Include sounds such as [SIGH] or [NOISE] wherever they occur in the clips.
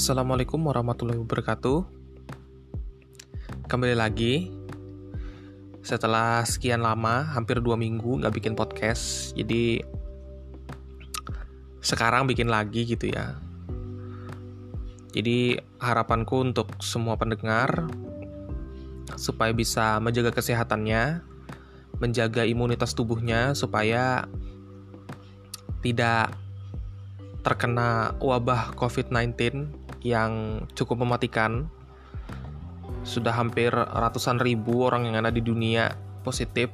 Assalamualaikum warahmatullahi wabarakatuh. Kembali lagi setelah sekian lama, hampir dua minggu nggak bikin podcast, jadi sekarang bikin lagi gitu ya. Jadi harapanku untuk semua pendengar supaya bisa menjaga kesehatannya, menjaga imunitas tubuhnya supaya tidak terkena wabah COVID-19 yang cukup mematikan. Sudah hampir ratusan ribu orang yang ada di dunia positif.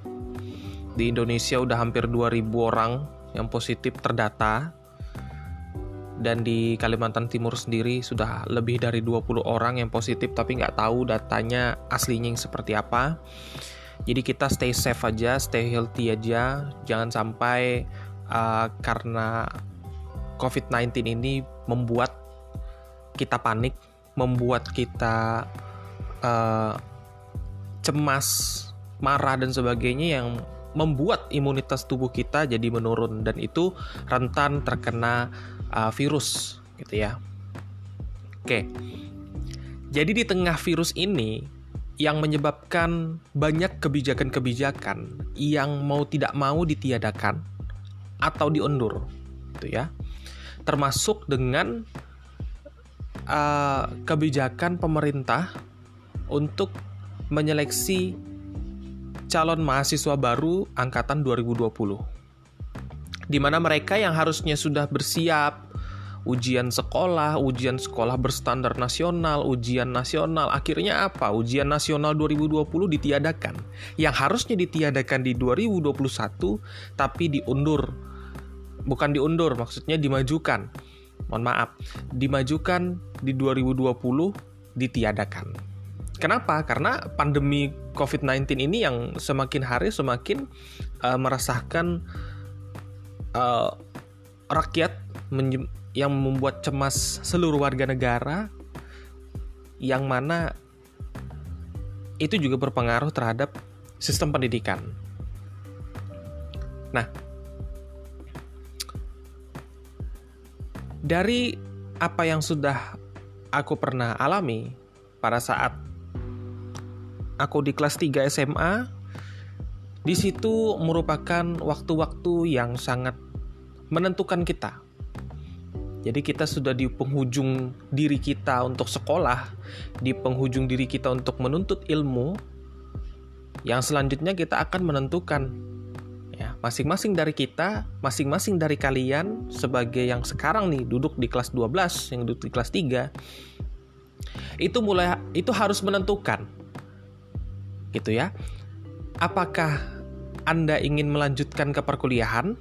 Di Indonesia udah hampir 2000 orang yang positif terdata. Dan di Kalimantan Timur sendiri sudah lebih dari 20 orang yang positif tapi nggak tahu datanya aslinya yang seperti apa. Jadi kita stay safe aja, stay healthy aja, jangan sampai uh, karena COVID-19 ini membuat kita panik, membuat kita uh, cemas, marah dan sebagainya yang membuat imunitas tubuh kita jadi menurun dan itu rentan terkena uh, virus gitu ya. Oke. Jadi di tengah virus ini yang menyebabkan banyak kebijakan-kebijakan yang mau tidak mau ditiadakan atau diundur gitu ya termasuk dengan uh, kebijakan pemerintah untuk menyeleksi calon mahasiswa baru angkatan 2020 di mana mereka yang harusnya sudah bersiap ujian sekolah, ujian sekolah berstandar nasional, ujian nasional, akhirnya apa? Ujian nasional 2020 ditiadakan. Yang harusnya ditiadakan di 2021 tapi diundur bukan diundur, maksudnya dimajukan. Mohon maaf, dimajukan di 2020 ditiadakan. Kenapa? Karena pandemi COVID-19 ini yang semakin hari semakin uh, meresahkan uh, rakyat yang membuat cemas seluruh warga negara yang mana itu juga berpengaruh terhadap sistem pendidikan. Nah, Dari apa yang sudah aku pernah alami pada saat aku di kelas 3 SMA, di situ merupakan waktu-waktu yang sangat menentukan kita. Jadi kita sudah di penghujung diri kita untuk sekolah, di penghujung diri kita untuk menuntut ilmu, yang selanjutnya kita akan menentukan masing-masing dari kita, masing-masing dari kalian sebagai yang sekarang nih duduk di kelas 12, yang duduk di kelas 3, itu mulai itu harus menentukan. Gitu ya. Apakah Anda ingin melanjutkan ke perkuliahan?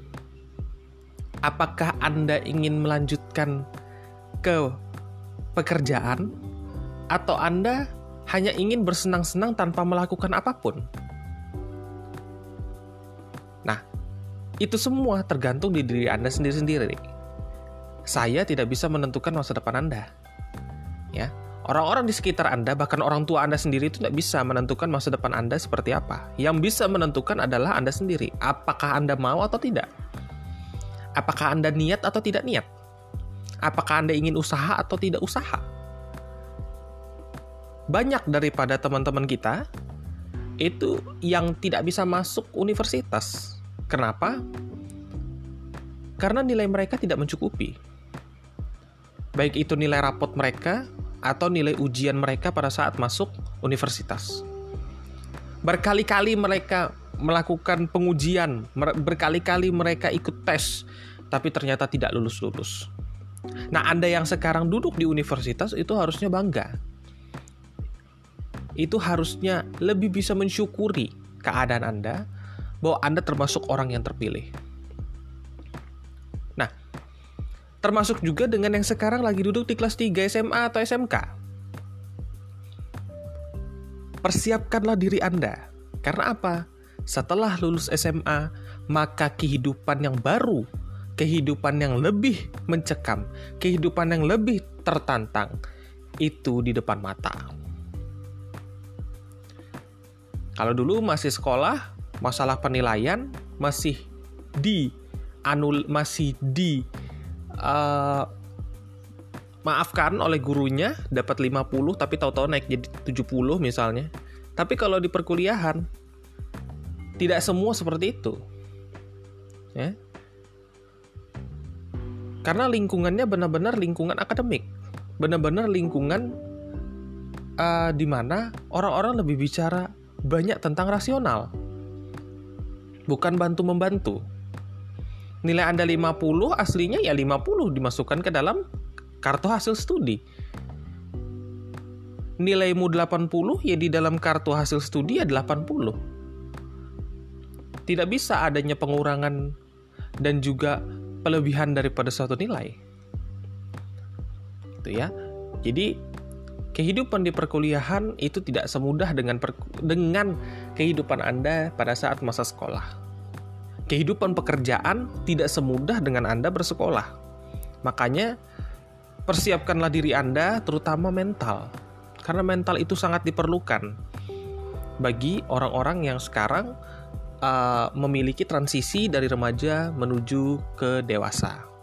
Apakah Anda ingin melanjutkan ke pekerjaan atau Anda hanya ingin bersenang-senang tanpa melakukan apa pun? Itu semua tergantung di diri Anda sendiri-sendiri. Saya tidak bisa menentukan masa depan Anda. Ya, orang-orang di sekitar Anda, bahkan orang tua Anda sendiri itu tidak bisa menentukan masa depan Anda seperti apa. Yang bisa menentukan adalah Anda sendiri. Apakah Anda mau atau tidak? Apakah Anda niat atau tidak niat? Apakah Anda ingin usaha atau tidak usaha? Banyak daripada teman-teman kita itu yang tidak bisa masuk universitas Kenapa? Karena nilai mereka tidak mencukupi. Baik itu nilai rapot mereka atau nilai ujian mereka pada saat masuk universitas. Berkali-kali mereka melakukan pengujian, berkali-kali mereka ikut tes, tapi ternyata tidak lulus-lulus. Nah, Anda yang sekarang duduk di universitas itu harusnya bangga. Itu harusnya lebih bisa mensyukuri keadaan Anda bahwa Anda termasuk orang yang terpilih. Nah, termasuk juga dengan yang sekarang lagi duduk di kelas 3 SMA atau SMK. Persiapkanlah diri Anda. Karena apa? Setelah lulus SMA, maka kehidupan yang baru, kehidupan yang lebih mencekam, kehidupan yang lebih tertantang, itu di depan mata. Kalau dulu masih sekolah, masalah penilaian masih di anul masih di uh, dimaafkan oleh gurunya dapat 50 tapi tahu-tahu naik jadi 70 misalnya. Tapi kalau di perkuliahan tidak semua seperti itu. Ya. Karena lingkungannya benar-benar lingkungan akademik. Benar-benar lingkungan uh, di mana orang-orang lebih bicara banyak tentang rasional. Bukan bantu-membantu. Nilai Anda 50, aslinya ya 50 dimasukkan ke dalam kartu hasil studi. Nilaimu 80, ya di dalam kartu hasil studi ya 80. Tidak bisa adanya pengurangan dan juga pelebihan daripada suatu nilai. Itu ya. Jadi kehidupan di perkuliahan itu tidak semudah dengan per, dengan kehidupan Anda pada saat masa sekolah. Kehidupan pekerjaan tidak semudah dengan Anda bersekolah. Makanya persiapkanlah diri Anda terutama mental. Karena mental itu sangat diperlukan bagi orang-orang yang sekarang uh, memiliki transisi dari remaja menuju ke dewasa.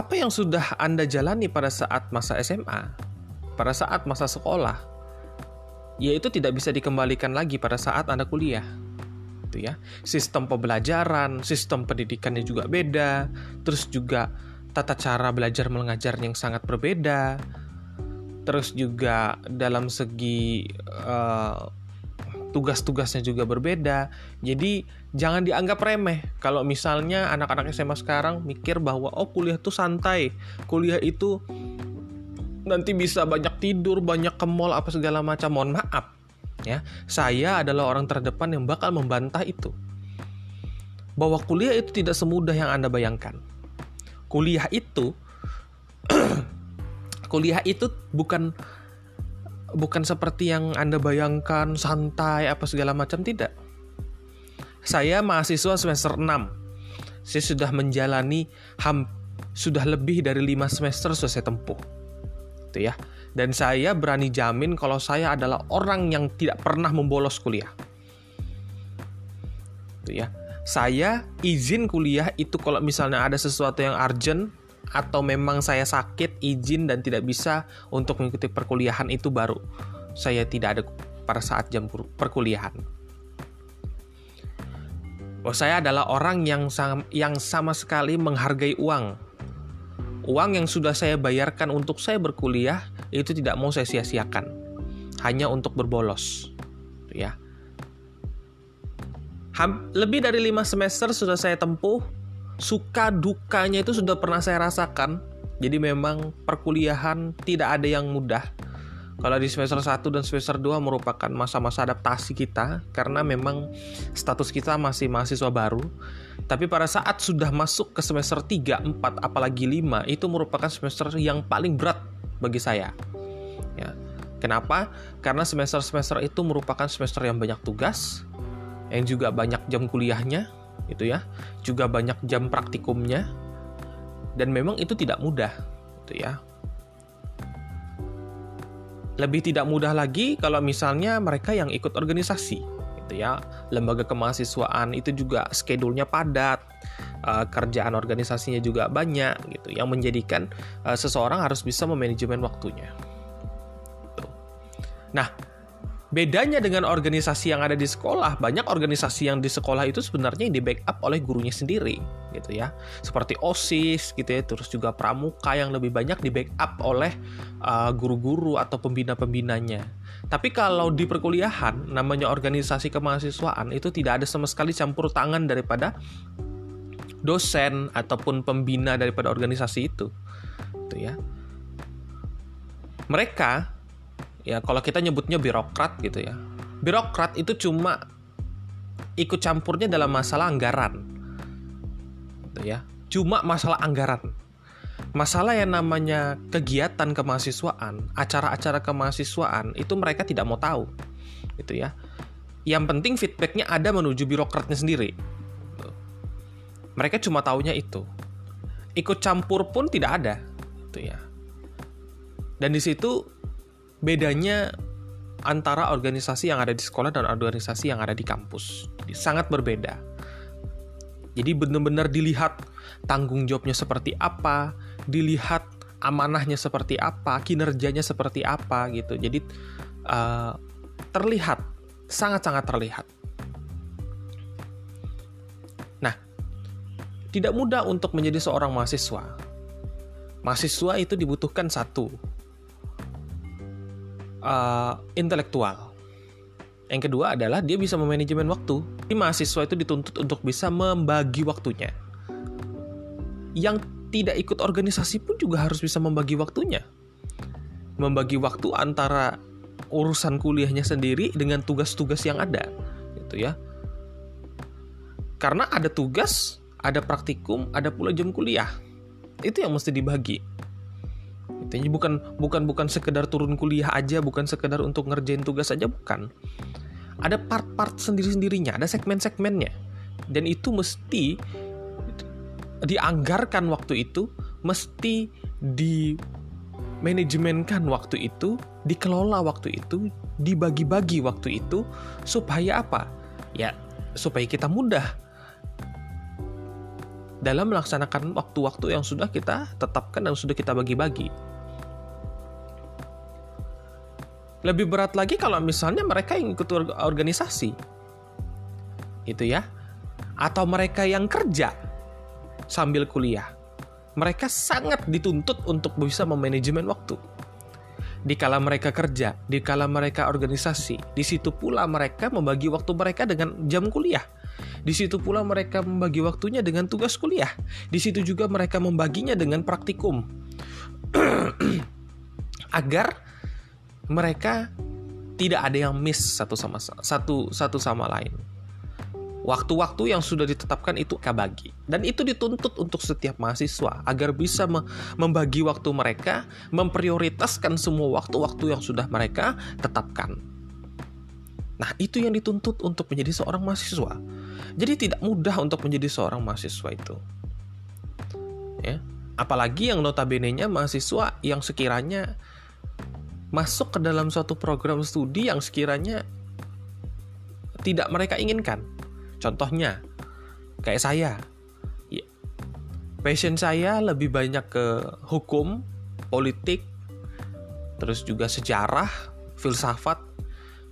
Apa yang sudah Anda jalani pada saat masa SMA, pada saat masa sekolah, yaitu tidak bisa dikembalikan lagi pada saat Anda kuliah. Itu ya. Sistem pembelajaran, sistem pendidikannya juga beda, terus juga tata cara belajar mengajar yang sangat berbeda. Terus juga dalam segi uh, tugas-tugasnya juga berbeda. Jadi jangan dianggap remeh kalau misalnya anak-anak SMA sekarang mikir bahwa oh kuliah itu santai, kuliah itu nanti bisa banyak tidur, banyak ke mall apa segala macam. Mohon maaf ya, saya adalah orang terdepan yang bakal membantah itu. Bahwa kuliah itu tidak semudah yang Anda bayangkan. Kuliah itu [CLEARS THROAT] kuliah itu bukan bukan seperti yang Anda bayangkan santai apa segala macam tidak. Saya mahasiswa semester 6. Saya sudah menjalani ham sudah lebih dari 5 semester sudah saya tempuh. Itu ya. Dan saya berani jamin kalau saya adalah orang yang tidak pernah membolos kuliah. Itu ya. Saya izin kuliah itu kalau misalnya ada sesuatu yang urgent, atau memang saya sakit, izin dan tidak bisa untuk mengikuti perkuliahan itu baru saya tidak ada pada saat jam perkuliahan. Oh, saya adalah orang yang sama, yang sama sekali menghargai uang. Uang yang sudah saya bayarkan untuk saya berkuliah itu tidak mau saya sia-siakan. Hanya untuk berbolos. Ya. Lebih dari lima semester sudah saya tempuh suka dukanya itu sudah pernah saya rasakan. Jadi memang perkuliahan tidak ada yang mudah. Kalau di semester 1 dan semester 2 merupakan masa-masa adaptasi kita karena memang status kita masih mahasiswa baru. Tapi pada saat sudah masuk ke semester 3, 4, apalagi 5 itu merupakan semester yang paling berat bagi saya. Ya. Kenapa? Karena semester-semester itu merupakan semester yang banyak tugas, yang juga banyak jam kuliahnya, itu ya. Juga banyak jam praktikumnya. Dan memang itu tidak mudah itu ya. Lebih tidak mudah lagi kalau misalnya mereka yang ikut organisasi gitu ya. Lembaga kemahasiswaan itu juga schedule-nya padat uh, kerjaan organisasinya juga banyak gitu. Yang menjadikan uh, seseorang harus bisa memanajemen waktunya. Nah Bedanya dengan organisasi yang ada di sekolah, banyak organisasi yang di sekolah itu sebenarnya di backup oleh gurunya sendiri, gitu ya. Seperti OSIS gitu ya, terus juga pramuka yang lebih banyak di backup oleh uh, guru-guru uh, atau pembina-pembinanya. Tapi kalau di perkuliahan, namanya organisasi kemahasiswaan itu tidak ada sama sekali campur tangan daripada dosen ataupun pembina daripada organisasi itu. Gitu ya. Mereka ya kalau kita nyebutnya birokrat gitu ya. Birokrat itu cuma ikut campurnya dalam masalah anggaran. Gitu ya. Cuma masalah anggaran. Masalah yang namanya kegiatan kemahasiswaan acara-acara kemahasiswaan itu mereka tidak mau tahu. Gitu ya. Yang penting feedbacknya ada menuju birokratnya sendiri. Mereka cuma taunya itu. Ikut campur pun tidak ada. Gitu ya. Dan di situ bedanya antara organisasi yang ada di sekolah dan organisasi yang ada di kampus. Sangat berbeda. Jadi benar-benar dilihat tanggung jawabnya seperti apa, dilihat amanahnya seperti apa, kinerjanya seperti apa gitu. Jadi uh, terlihat, sangat-sangat terlihat. Nah, tidak mudah untuk menjadi seorang mahasiswa. Mahasiswa itu dibutuhkan satu, uh, intelektual. Yang kedua adalah dia bisa memanajemen waktu. Jadi mahasiswa itu dituntut untuk bisa membagi waktunya. Yang tidak ikut organisasi pun juga harus bisa membagi waktunya. Membagi waktu antara urusan kuliahnya sendiri dengan tugas-tugas yang ada, gitu ya. Karena ada tugas, ada praktikum, ada pula jam kuliah. Itu yang mesti dibagi. Jadi bukan bukan bukan sekedar turun kuliah aja, bukan sekedar untuk ngerjain tugas aja bukan. Ada part-part sendiri-sendirinya, ada segmen-segmennya. Dan itu mesti dianggarkan waktu itu, mesti di manajemenkan waktu itu, dikelola waktu itu, dibagi-bagi waktu itu supaya apa? Ya, supaya kita mudah dalam melaksanakan waktu-waktu yang sudah kita tetapkan dan sudah kita bagi-bagi. Lebih berat lagi kalau misalnya mereka yang ikut organisasi. Gitu ya. Atau mereka yang kerja sambil kuliah. Mereka sangat dituntut untuk bisa memanajemen waktu. Di kala mereka kerja, di kala mereka organisasi, di situ pula mereka membagi waktu mereka dengan jam kuliah. Di situ pula mereka membagi waktunya dengan tugas kuliah. Di situ juga mereka membaginya dengan praktikum. [CLEARS THROAT] Agar mereka tidak ada yang miss satu sama satu satu sama lain. Waktu-waktu yang sudah ditetapkan itu bagi dan itu dituntut untuk setiap mahasiswa agar bisa membagi waktu mereka, memprioritaskan semua waktu-waktu yang sudah mereka tetapkan. Nah, itu yang dituntut untuk menjadi seorang mahasiswa. Jadi tidak mudah untuk menjadi seorang mahasiswa itu. Ya. Apalagi yang notabene-nya mahasiswa yang sekiranya masuk ke dalam suatu program studi yang sekiranya tidak mereka inginkan. Contohnya, kayak saya, ya, passion saya lebih banyak ke hukum, politik, terus juga sejarah, filsafat,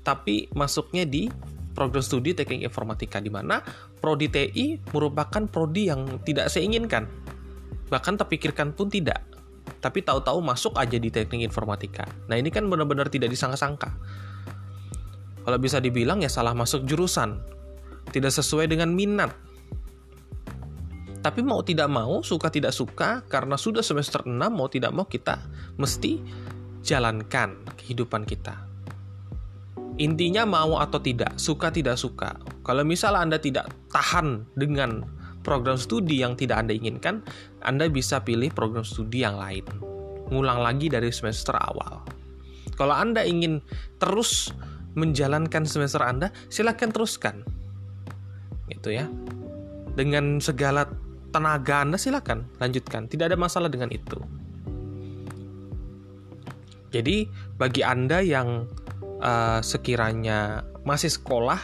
tapi masuknya di program studi teknik informatika di mana prodi TI merupakan prodi yang tidak saya inginkan. Bahkan terpikirkan pun tidak tapi tahu-tahu masuk aja di teknik informatika. Nah ini kan benar-benar tidak disangka-sangka. Kalau bisa dibilang ya salah masuk jurusan, tidak sesuai dengan minat. Tapi mau tidak mau, suka tidak suka, karena sudah semester 6 mau tidak mau kita mesti jalankan kehidupan kita. Intinya mau atau tidak, suka tidak suka. Kalau misalnya Anda tidak tahan dengan program studi yang tidak Anda inginkan, Anda bisa pilih program studi yang lain. Ngulang lagi dari semester awal. Kalau Anda ingin terus menjalankan semester Anda, silakan teruskan. Gitu ya. Dengan segala tenaga Anda silakan lanjutkan. Tidak ada masalah dengan itu. Jadi bagi Anda yang uh, sekiranya masih sekolah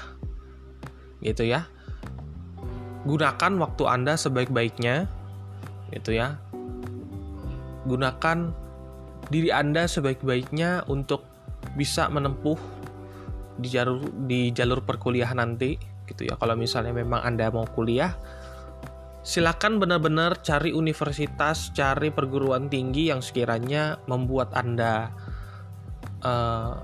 gitu ya gunakan waktu Anda sebaik-baiknya gitu ya. Gunakan diri Anda sebaik-baiknya untuk bisa menempuh di jalur di jalur perkuliahan nanti gitu ya. Kalau misalnya memang Anda mau kuliah, silakan benar-benar cari universitas, cari perguruan tinggi yang sekiranya membuat Anda uh,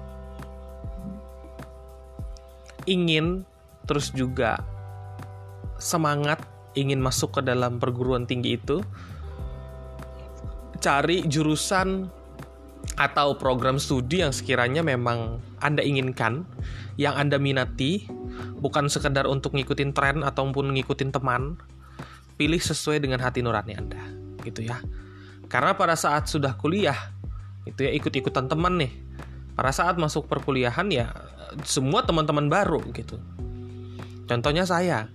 ingin terus juga semangat ingin masuk ke dalam perguruan tinggi itu, cari jurusan atau program studi yang sekiranya memang Anda inginkan, yang Anda minati, bukan sekedar untuk ngikutin tren ataupun ngikutin teman, pilih sesuai dengan hati nurani Anda, gitu ya. Karena pada saat sudah kuliah, itu ya ikut-ikutan teman nih. Pada saat masuk perkuliahan ya semua teman-teman baru gitu. Contohnya saya,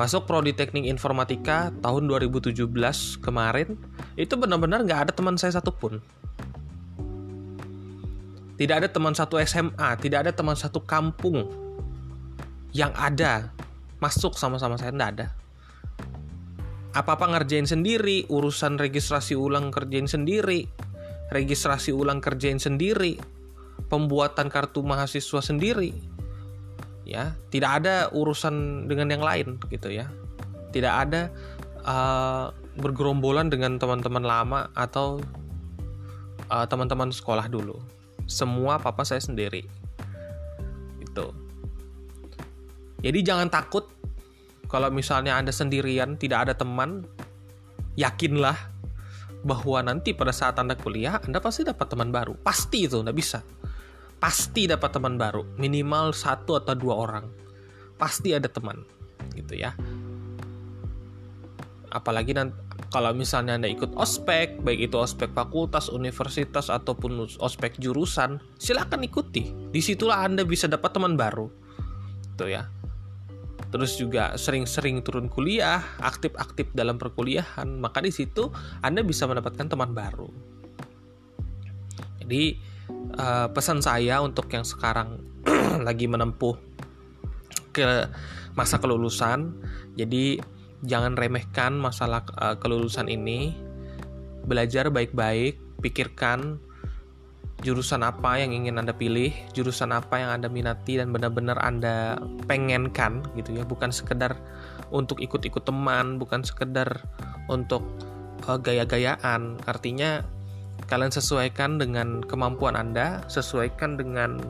masuk prodi teknik informatika tahun 2017 kemarin itu benar-benar nggak ada teman saya satupun Tidak ada teman satu SMA, tidak ada teman satu kampung yang ada masuk sama-sama saya tidak ada. Apa-apa ngerjain sendiri, urusan registrasi ulang kerjain sendiri, registrasi ulang kerjain sendiri, pembuatan kartu mahasiswa sendiri. Ya, tidak ada urusan dengan yang lain gitu ya. Tidak ada uh, bergerombolan dengan teman-teman lama atau uh, teman-teman sekolah dulu. Semua papa saya sendiri. Itu jadi jangan takut kalau misalnya anda sendirian tidak ada teman yakinlah bahwa nanti pada saat anda kuliah anda pasti dapat teman baru. Pasti itu nggak bisa pasti dapat teman baru minimal satu atau dua orang pasti ada teman gitu ya apalagi nanti kalau misalnya Anda ikut ospek, baik itu ospek fakultas, universitas, ataupun ospek jurusan, silakan ikuti. Di situlah Anda bisa dapat teman baru. Tuh ya. Terus juga sering-sering turun kuliah, aktif-aktif dalam perkuliahan, maka di situ Anda bisa mendapatkan teman baru. Jadi uh, pesan saya untuk yang sekarang [CLEARS THROAT] lagi menempuh ke masa kelulusan, jadi jangan remehkan masalah uh, kelulusan ini. Belajar baik-baik, pikirkan jurusan apa yang ingin Anda pilih, jurusan apa yang Anda minati dan benar-benar Anda pengenkan gitu ya, bukan sekedar untuk ikut-ikut teman, bukan sekedar untuk uh, gaya-gayaan. Artinya kalian sesuaikan dengan kemampuan Anda, sesuaikan dengan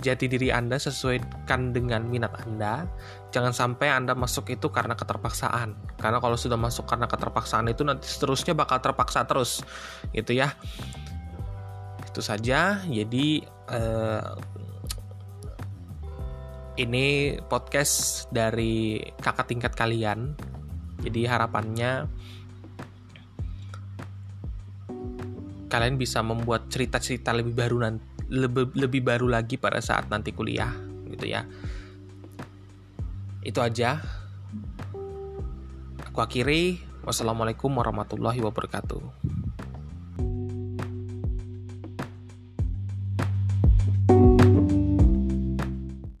jati diri Anda sesuaikan dengan minat Anda. Jangan sampai Anda masuk itu karena keterpaksaan. Karena kalau sudah masuk karena keterpaksaan itu nanti seterusnya bakal terpaksa terus. Gitu ya. Itu saja. Jadi eh, ini podcast dari kakak tingkat kalian. Jadi harapannya kalian bisa membuat cerita-cerita lebih baru nanti lebih lebih baru lagi pada saat nanti kuliah gitu ya. Itu aja. Aku akhiri. Wassalamualaikum warahmatullahi wabarakatuh